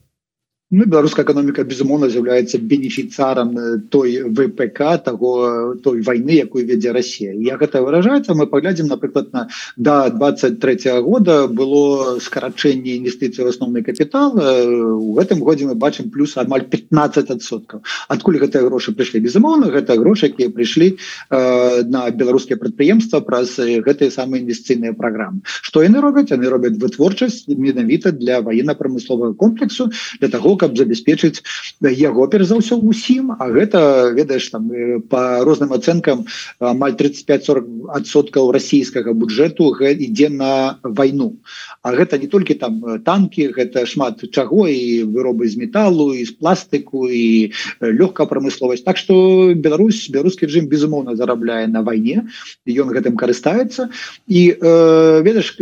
Ну, беларуская экономика безумоўна з'яўляецца бенефіцарам той ВПК того той войны якую вядзе Россия я гэта выражаецца мы паглядзім напрыклад на до 23 -го года было скарачэнне інвестыцый в асноўны капітал у гэтым годзе мы бачым плюс амаль 15соткаў адкуль гэтыя грошы прыйшлі? Безумоўна гэта грошы якія прыйшлі э, на беларускія прадпрыемства праз гэтыя самыя інвестыцыйныя праграмы. Что яны робяць? Яны робяць вытворчасць менавіта для военно-прамысловага комплексу для того каб забяспечыць яго перш за ўсё усім. А гэта ведаеш там по розным ацэнкам амаль 35-40 адсоткаў расійскага бюджэту ідзе на вайну. А гэта не толькі там танки гэта шмат чаго і вырабы з металлу і з пластыку і лёгкая прамысловасць. Так что Беларусь беларускі режим безумоўна зарабляе на вайне. Ён гэтым карыстаецца. І э, ведаш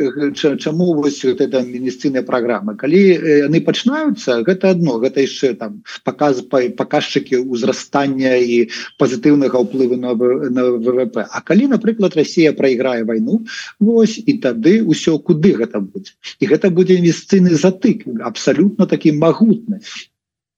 чаму вось это медициныя программы калі яны пачынаюцца гэта одно гэта яшчэ там показ показчыкі ўзрастання і пазітыўнага ўплыву на, на ВВП А калі напрыклад Россия проиграе войну Вось і тады ўсё куды гэта будзе? І гэта будзе інвестыцыйны затык абсалютна такі магутны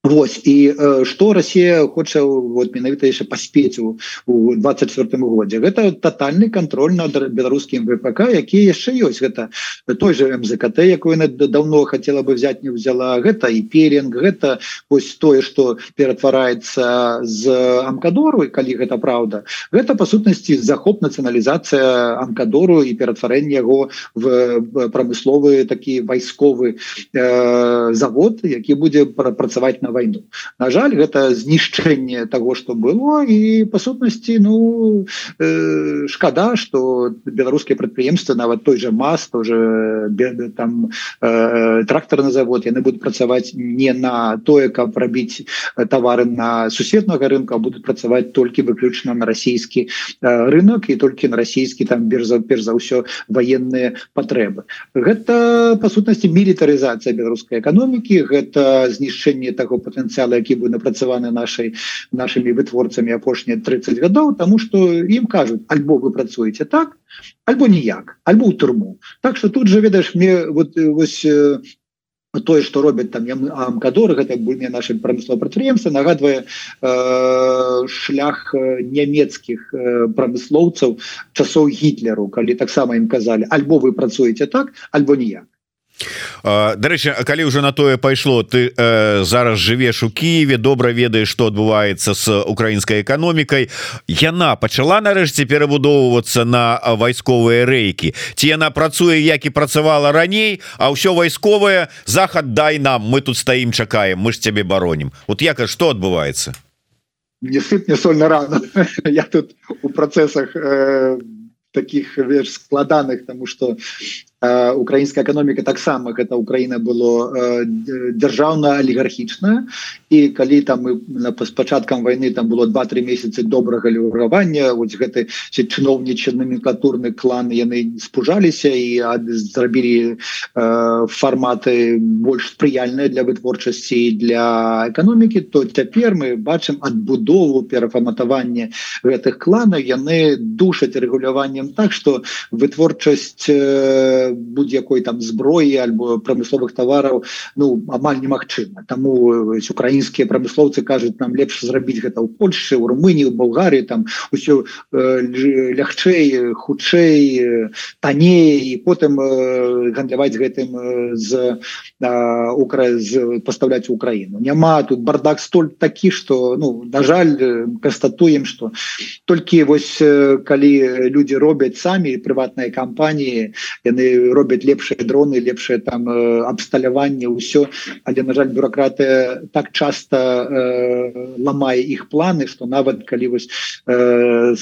Вось і э, что Россия хоча вот менавіта яшчэ паспець у, у 24 годзе. Гэта тотальны контроль над беларускім ВПК які яшчэ ёсць. Гэта той же МЗКТ якую давно хотела бы взять не взяла гэта і перинг гэта ось тое что ператвараецца з амкадору і калі гэта правда гэта по сутнасці захоп нацыяналізацыя амкадору і ператварэнне яго в прамысловы такі вайсковы э, завод які будзе працаваць на войну. На жаль гэта знішчэнне того что было і по сутнасці ну э, шкада что беларускія прадпрыемствы нават той же мас тоже беды там э, трактор на завод яны будут працаваць не на тое каб рабіць товары на суседнага рынка будут працаваць толькі выключна на расійскі э, рынок і толькі на расійскі там берза перш за ўсё военные патрэбы гэта по сутнасці мілітарызацыя беларускай эканомікі гэта знішчэнне того патэнцыяла які бы напрацаваны нашай нашими вытворцамі апошнія 30 гадоў тому что ім кажуць альбо вы працуеце так альбо ніяк альбо ў турму так что тут же ведаеш мне вот вось тое что робяць там амкадоры гэта буйне наши прамыслова прадпрыемства нагадвае э, шлях нямецкіх э, прамыслоўцаў часоў гітлеру калі таксама ім казалі альбо вы працуеце так альбо ніяк
Дарэчы калі ўжо на тое пайшло ты э, зараз жывеш у Киеве добра ведаеш што адбываецца с украінскай эканомікай. Яна пачала нарэшце перабудоўвацца на вайсковыя рэйкі? Ці яна працуе як і працавала раней а ўсё вайсковае захад дай нам мы тут стаім чакаем мы ж цябе баронім вот як што адбываецца?
Не сыт не сольна рано я тут у працэсах э, таких складаных тому что украінская эканоміка таксама гэта Украіна было дзяржаўна алігархічная і калі там мы на пачаткам войны там было два-три месяцы добрага люравання вось гэты чыноўнічы номенклатурны клан яны спужаліся і зрабілі фарматы больш спрыяльныя для вытворчасці для эканомікі то цяпер мы бачым адбудову перафарматавання гэтых кланаў яны душаць рэгуляваннем так что вытворчасць будь-якой там зброі альбо прамысловых товараў ну амаль немагчыма. Тому украінскія прамыслоўцы кажуць нам лепш зрабіць гэта ў Польше у Румыніі у Балгарыі там усё лягчэй хутчэй танней і потым гандляваць гэтым з укра з пастаўляць Украіну. Няма тут бардак столь такі что ну на жаль констатуем что толькі вось калі люди робяць самі прыватныя кампаніі яны робяць лепшыя дроны лепшае там абсталяванне ўсё але на жаль бюрократыя так часто э, ламае іх планы что нават калі вось э,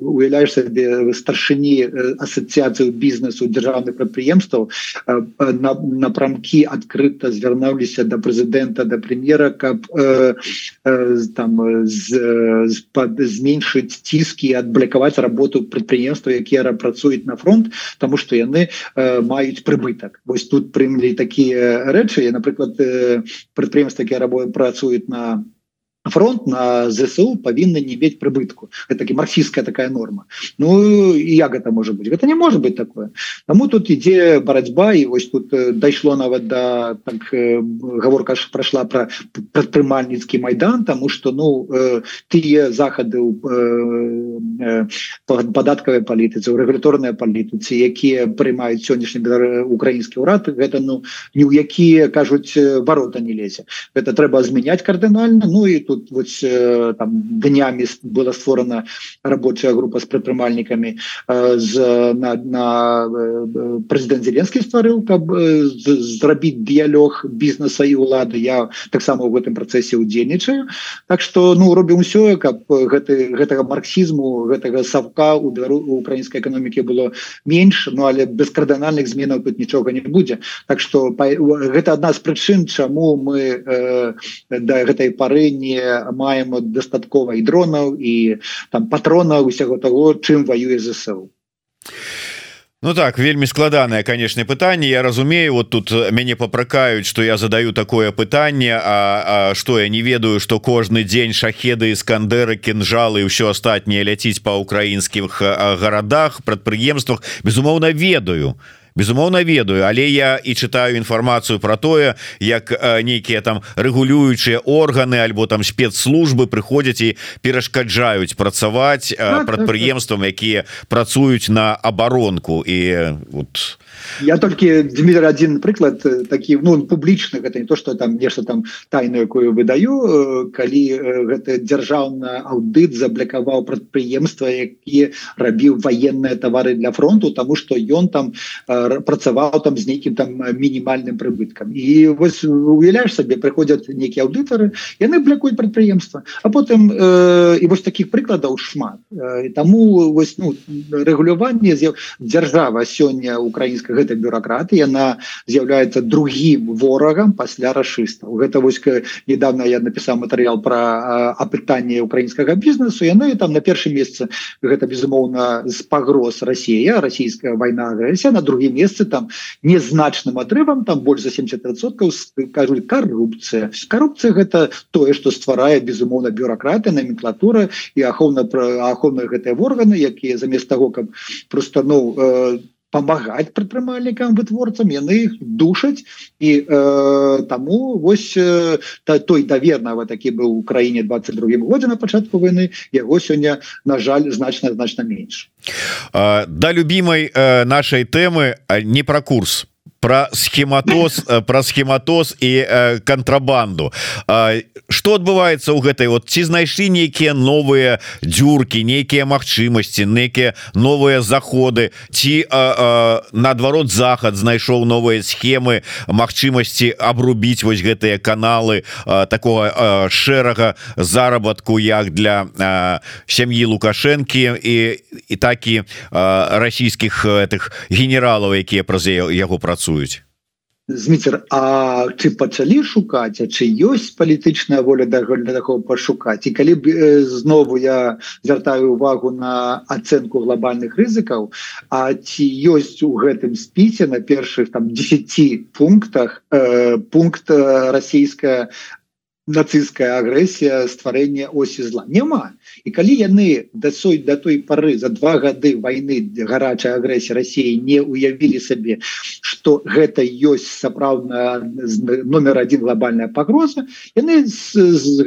уяўляеш сабе старшыні асацыяцыю бізнесу дзяржаўных прадпрыемстваў э, напрамкі адкрыта звярнаўліся до прэзідэнта да прэм'ера каб э, э, там з, з, зменшыць ціскі адблякаваць работу прадпрыемства якія працуюць на фронт тому что яны э, маюць прыбытак вось тут прымлі такія рэчы напрыклад прадпрыемства якія рабою працуюць на фронт на ЗСУ павінны не мець прыбытку это таки марксістская такая норма. Ну як это может быть? Это не может быть такое. Таму тут ідзе барацьба і вось тут дайшло нават да так гаворка ж прошла про прадпрымальніцкі майдан тому что ну тыя захады падаткавай палітыцы у рэгуляторныя палітыцы якія прымаюць сённяшні украінскі ўрад гэта ну ні ў якія кажуць ворота не лезе. Это трэба змяняць кардынальна Ну і тут вось там днямі была створана рабочая група з прадпрымальнікамі з на, на прэзідэнт зеленскі стварыў каб зрабіць дыялёг бізнеса і улады. Я таксама ў гэтым працэсе удзельнічаю Так что ну робім усё каб гэты гэтага марксізму гэтага савка у белару украінскай эканомікі было менш Ну але без кардынальных зменаў тут нічога не будзе Так что гэта адна з прычын чаму мы э, да гэтай пары не маем дастаткова і дронаў і там патрона усяго того чым воюе ЗСУ
Ну так вельмі складанае канешне пытанне. Я разумею вот тут мяне попракаюць что я задаю такое пытанне А что я не ведаю что кожны дзень шахеды іскандеры кінжалы ўсё астатняе ляціць па украінскіх гарадах прадпрыемствах. Безумоўна ведаю безумоўна ведаю але я і чытаю інфармацыю про тое як нейкія там рэгулюючыя органы альбо там спецслужбы прыходзяць і перашкаджаюць працаваць прадпрыемствам якія працуюць на абаронку. І вот
я толькі Дмітр один прыклад такі ну публічны гэта не то что там нешта там тайну якую выдаю калі гэта дзяржаўна аўдыт заблякаваў прадпрыемства які рабіў военные товары для фронту тому что ён там працаваў там з нейкім там мінімальным прыбыткам. І вось уяляешь сабе прыходят нейкія аўдытары яны блякуюць прадпрыемства а потым э, і вось таких прыкладаў шмат. Э, таму вось ну рэгуляванне дзяржава сёння украінска гэта бюрократы яна з'яўляецца другім ворагам пасля расчыстаў гэта вось недавно я напісаў матэрыял про апытанне украінскага бізнесу яны там на першым месцы гэта безумоўна з пагроз Росія расійская вайна агрэсія на другім месцы там незначным адрывам там больш за 70% кажуць коррупцыя коррупцыя гэта тое что стварае безумоўна бюрократы номенклатура і ахоўна про ахоўныя гэтыя органы якія замест того каб просто ну там э, помогать прадпрымальнікам вытворцам яны их душаць і э, таму вось э, та, той давернага такі быў у краіне 22 годзе на пачатку войны яго сёння на жаль значна значна менш
да любимой э, нашай тэмы не про курс про схематоз про схематоз і э, контрабанду. Что адбываецца у гэтай вот? Ці знайшлі нейкія новыя дзюркі нейкія магчымасці некія новыя заходы. Ці наадварот захад знайшоў новыя схемы магчымасці обрубіць вось гэтыя каналы а, такого шэрага заработку як для сям'і лукашэнкі і і такі расійскіх этих генералаў якія праз яго працуюць працуюць
Зміцер А ці пачалі шукаць А чы ёсць палітычная воля да такого пашукаць? І калі б знову я звяртаю увагу на ацэнку глобальных рызыкаў А ці ёсць у гэтым спісе на першых там 10 пунктах э, пункт расійская нацыстская агрэсія стварэння осі зла. Няма. І калі яны дасой да той пары за два гады войны гарачая агрэсія Росіі не уявілі сабе что гэта ёсць сапраўдна номер один глобальная пагроза яны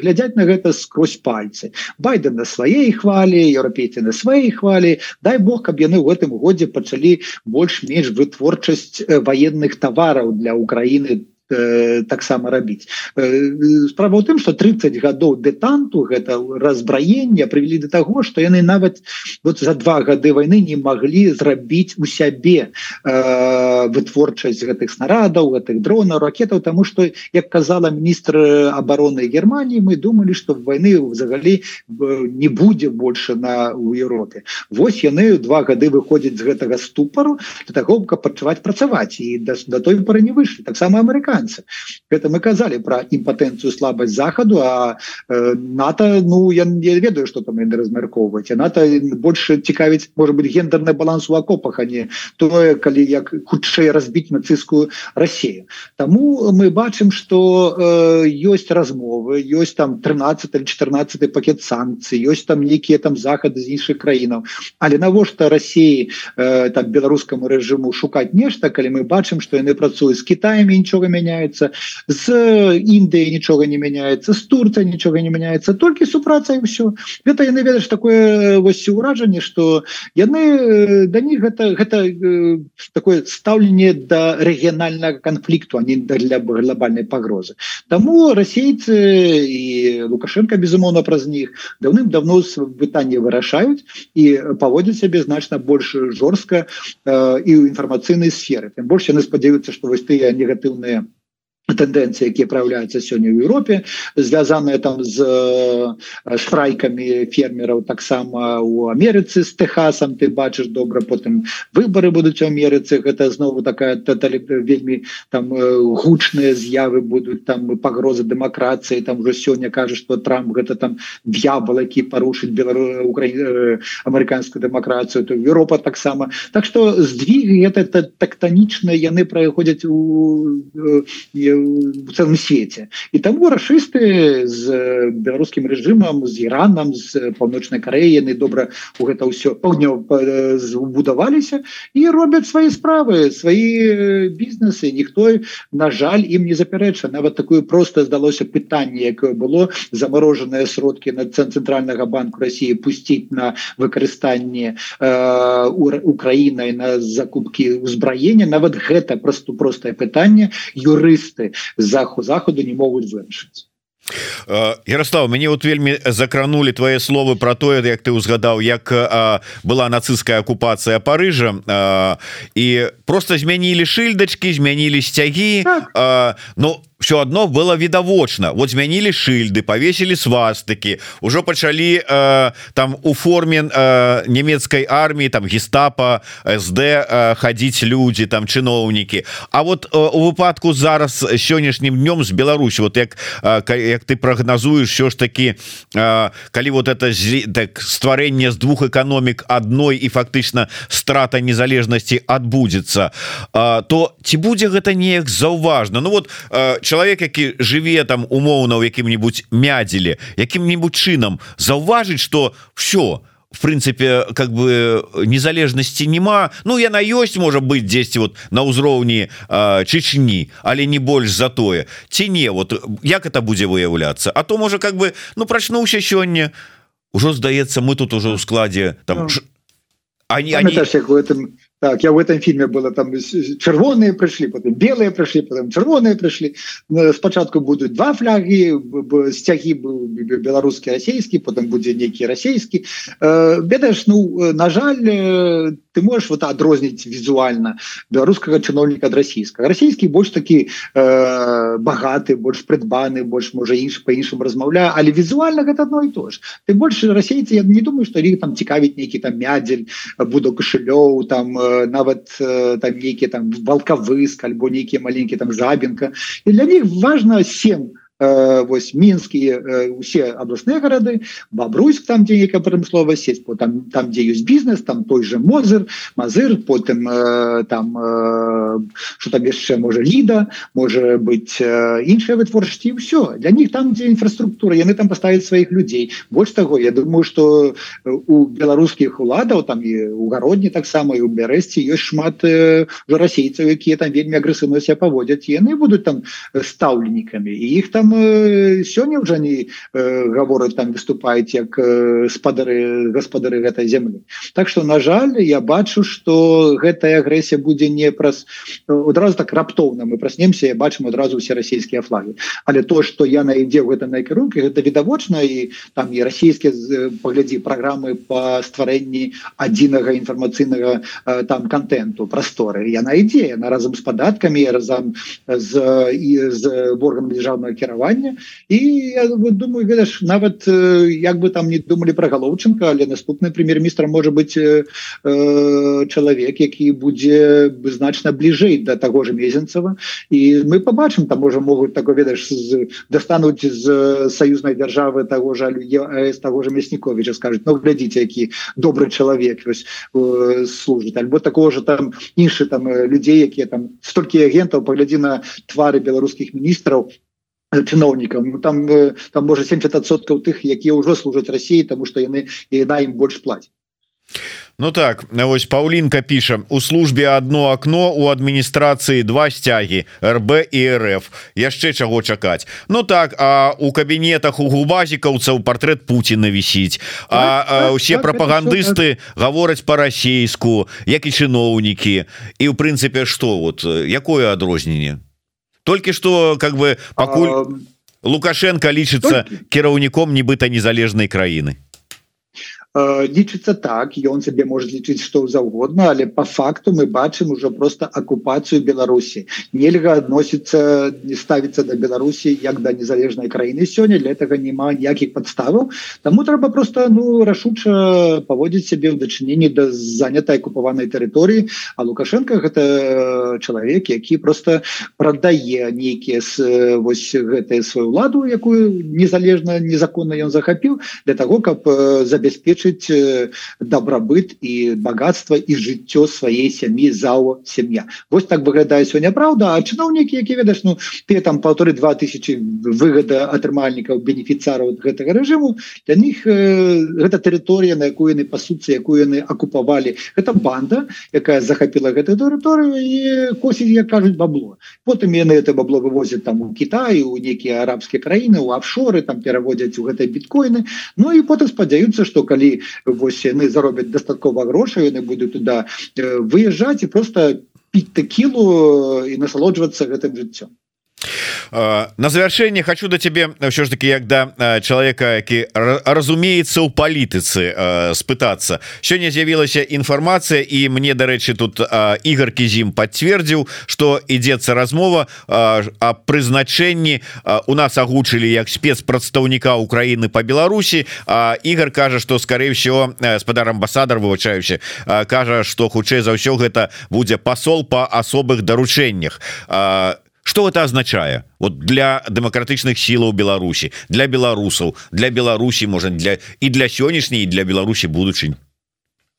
глядзяць на гэта скрозь пальцы. Байден на сваей хвалі еўрапейцы на сваей хвалі. Дай Бог каб яны в гэтым годзе пачалі больш-менш вытворчасць военных тавараў для Украины э, таксама рабіць э, справа ў тым что 30 гадоў дэтанту гэта разбраення прывялі до того что яны нават вот за два гады войны не могли зрабіць у сябе э, вытворчасць гэтых снарадаў гэтых дронаў ракетаў тому что як казала міністр обороны Германії мы думали что войны взагалі не будзе больше на у Европе Вось яны два гады выходзяць з гэтага ступару для того каб пачуваць працаваць. І да, да той пары не выйшлі. Таксама амерыканцы амерыканцы это мы казалі про імпатэнцыю слабасць захаду а э, нато ну я не ведаю что там размяркоўваць нато больше цікавіць может быть гендерный баланс у окопах а не тое калі як хутчэй разбіць нацыстскую Россию. Таму мы бачым что э, ёсць размовы ёсць там 13 14 пакет санкцый ёсць там нейкія там захады з іншых краінаў але навошта России э, там беларускаму режиму шукаць нешта калі мы бачым что яны працуюць з Китаями нічога мяняется з Індыі нічога не мяняется з Турция нічога не мяняется толькі супраца і все это яны ведаеш такое вось ўражанне что яны э, да них гэта гэта э, такое стаўленне до да рэгіянальнага конфликту они для глобальной пагрозы Таму расейцы і лукашенко безумоўно праз них даўным-давно пытанне вырашаюць і паводзяць сябе значна больш жорстка э, і ў інфармацыйнай сферы тым больш яны спадзяюцца што вось тыя негатыўныя тэндэнцыі якія проявляются сёння в Европе звязанные там з шрайками фермераў таксама у Амерыцы с техасам ты бачыш добра потым выборы будуць у Амерыцы гэта знову такая тотали вельмі там гучныя з'явы будуць там пагрозы дэмакратыі там уже сёння кажа что Трамп гэта там д'ябал які парушыць белару укра амерыканскую дэмакратыю то Европа таксама так что здвиг это тактанічна яны праходзяць у в целом свете и тому расисты з беларускім режимом з Іраном з паўночнай Кареяны добра у гэта ўсё паўднё будаваліся і робяць свои справы свои бізнесы ніхто на жаль ім не запярэча нават такую просто здалося пытанне якое было замороженыя сродки на цэнтральнага банку России пусціць на выкарыстанне э, Украінай на закупки узбраення нават гэта просто простое пытанне юрысты заху заходу не могуць вырашыць
Ярослав мяне вот вельмі закранули твои словы про тое як ты узгадаў як а, была нацистская оккупацыя Парыжа а, і просто змянілі шыльдачки змянілі сцягі так. Ну все одно было відавочна вот змянілі шыльды повесілі свастыкі ўжо пачалі э, там у форме э, нямецкай армії там гестапа сд э, хадзіць людзі там чыноўнікі А вот э, у выпадку зараз сённяшнім днём з Беларусі вот як э, як ты прогнозуешь що ж таки э, калі вот это так стварэнне з двух эканомік адной і фактычна страта незалежнасці адбудзецца э, то ці будзе гэта неяк заўважна Ну вот э, чалавек які жыве там умоўна ў якім-нибудь мядзеле якім-нибудь чынам заўважыць что все в прынцыпе как бы незалежнасці няма. Ну яна ёсць можа быть 10 вот на ўзроўні Чечні але не больш за тое. Ці не вот як это будзе выяўляцца? А то можа как бы ну прачнуўся сёння. Ужо здаецца мы тут уже ў складзе там ну,
они, они... этом Так, я в этом фильме было там чырвоныя прыйшлі потым белые прыйшлі потом чырвоныя прыйшлі спачатку будуць два фляги сцягі быў беларускі расійскі потым будзе нейкі расійскі бедаеш ну на жаль ты можешь вот адрозніць візуальна беларускага чыноўніка ад расійскага расійскі больш такі э, багаты больш прыдбаны больш можа інш по-іншаму размаўляю але візуальна гэта одно і то ж ты больше расейцы я не думаю что іх там цікавіць нейкі там мядзель буду кашылёў там э, нават там нейкі там валкавыск альбо нейкія маленькія там жабенка і для них важно 7 Э, вось мінскія э, усе абласныя гарады бабруйск там дзе нейкая прамыслова сеть там там дзе ёсць бізнес там той же мозер мазыр потым э, там что там яшчэ можа ліда можа быть іншая вытворчасці все для них там дзе інфраструктура яны там паставяць сваіх людзей больш таго я думаю что у беларускіх уладаў там і у гародні таксама і у бярэсці ёсць шмат расейцаў якія там вельмі агрэсыўна себя паводзяць яны будуць там стаўленнікамі і іх там сёння ўжо не гавораць там выступаюць як спадары гаспадары гэтай землі Так что на жаль я бачу что гэтая агрэсія будзе не праз одразу так раптоўна мы праснемся я бачым адразу все расійскія флаги але то что я на ідзе в гэта найкірунке гэта відавочна і там і расійскія паглядзі праграмы по стварэнні адзінага інфармацыйнага там контенту прасторы. Яна ідзе на разам з падаткамі разам з і з органам дзяржаўнага кіравання кіравання і я думаю ведаш нават як бы там не думали про галоўчынка але наступны прэм'ер-міністр можа быть э, чалавек які будзе значна бліжэй до таго же мезенцева. І мы побачым там можа могуць такой ведаш достануць з саюзнай дзяржавы того же з того же мясніковича скажет Ну глядзіце які добрый чалавек вось служит альбо такого же там іншы там людзей якія там столькі агентаў паглядзі на твары беларускіх міністраў чыноўнікам ну, там там можа 70соткаў тых якія ўжо служаць Росіі тому что яны і на ім больш платят.
Ну так ось Паўлінка піша у службе одно окно у адміністрацыі два сцягі РБ і РФ. Яшчэ чаго чакаць Ну так а у кабінетах у губазікаўцаў портрет Путина вісіць а усе прапагандысты гавораць по-расейску як і чыноўнікі і у прынцыпе что вот якое адрозненне толькі что как бы пакуль лукашенко лічыцца кіраўніком нібыта незалежнай краіны
лічыцца так ён сабе может лічыць что заўгодна але по факту мы бачым уже просто акупацыю Беларусі. Нельга адносіцца не ставіцца до Беларусі як да незалежнай краіны. Сёння для этого няма ніякіх подставаў тому трэба просто ну рашуча паводзіць сябе ў дачыненні да занятай акупаванай тэрыторыі. А лукашенко гэта чалавек які просто прадае нейкія с вось гэтыя сваю ладу якую незалежна незаконна ён захапіў для того каб забяспечыць забяспечыць добрабыт і богатство і жыццё сваей сям'і зао сям'я Вось так выглядае сёння Праўда а чыноўнікі які ведаш ну ты там полторы два тысячи выгода атрымальнікаў бенефіцараў гэтага рэжыму для них э, гэта тэрыторыя на якую яны пасуцца якую яны акупавалі это банда якая захапіла гэтую тэрыторыю і косіць як кажуць бабло. Потым яны это бабло вывозят там у Китаю у нейкія арабскія краіны у офшоры там пераводзяць у гэтай біткоины Ну і потым спадзяюцца что калі вось яны заробяць дастаткова грошай яны будуць туда выязджаць і просто піць тэкілу і насалоджвацца гэтым жыццём
на завершэнне хочу до тебе все ж таки як да человека які разумеется у палітыцы спытаться. Сёння з'явілася інфармацыя і мне дарэчы тут Ігор кізім подцвердзіў что ідзецца размова о прызначэнні у нас агучылі як спецпрадстаўніка Украины по Беларусі Ігор кажа что скорее всего спадар амбасадар вывучаюся кажа что хутчэй за ўсё гэта будзе посол по асобых даручэннях а что это означае вот для демократычных сілаў Беларусі для беларусаў для Беларусі можа для і для сённяшняй для Беларусі будучынь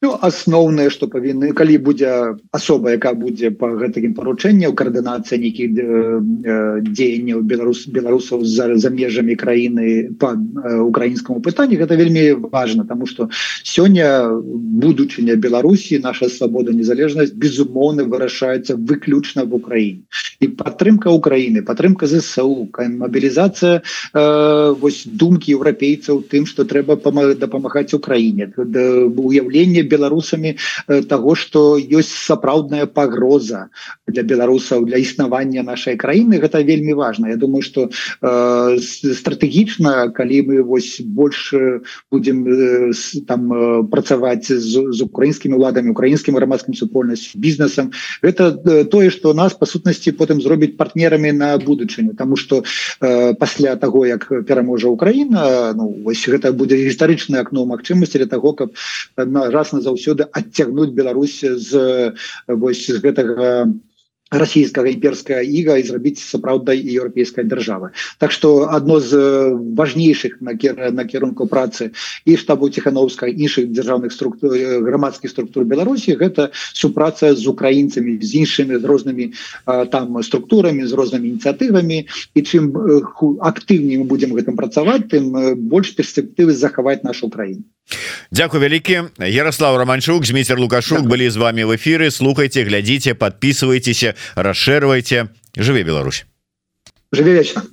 Ну, асноўнае что павінны калі будзе асоба яка будзе по гэтакім паручэнняў каардынацыя нейкіх э, э, дзеянняў беларус беларусаў за за межамі краіны по э, украінскаму пытанні гэта вельмі важно тому что сёння будучыня Беларусі наша свабода незалежнасць безумоўны вырашаецца выключна в Украіне. І падтрымка Украіны падтрымка ЗСУ мобілізацыя э, вось думкі еўрапейцаў тым что трэба дапамагаць Украіне. Уяўленне беларусамі э, того что ёсць сапраўдная пагроза для беларусаў для існавання нашай краіны. Гэта вельмі важно Я думаю что э, стратэгічна калі мы вось больше будем э, там э, працаваць з, з украінскімі уладамі украінскім грамадскім супольнасць бізнесам это э, тое что нас по сутнасці потым зробіць партнерамі на будучыню. Тому что э, пасля того як пераможа Украіна ну вось гэта будзе гістарычнае акно магчымасці для того каб на раз на заўсёды адцягнуць Беларусь з вось з гэтага расійскага імперская іга і зрабіць сапраўдай еўрапейскай дзяржавы Так что одно з важнейшых накірунку працы і штабу ціхановска іншых дзяржаўных структур грамадскіх структур Беларусі гэта супраца з украінцамі з іншымі з рознымі там структурамі з рознымі ініцыятывамі і чым актыўней мы будемм гэтым працаваць тым больш перспектывы захаваць нашу краіну
Дякую вялікі Ярослав романчук змейцер лукашук былі з вами в эфиры слухайте глядзіце подписывайтеся расширвайте жыве Беларусь.
Жыве вечна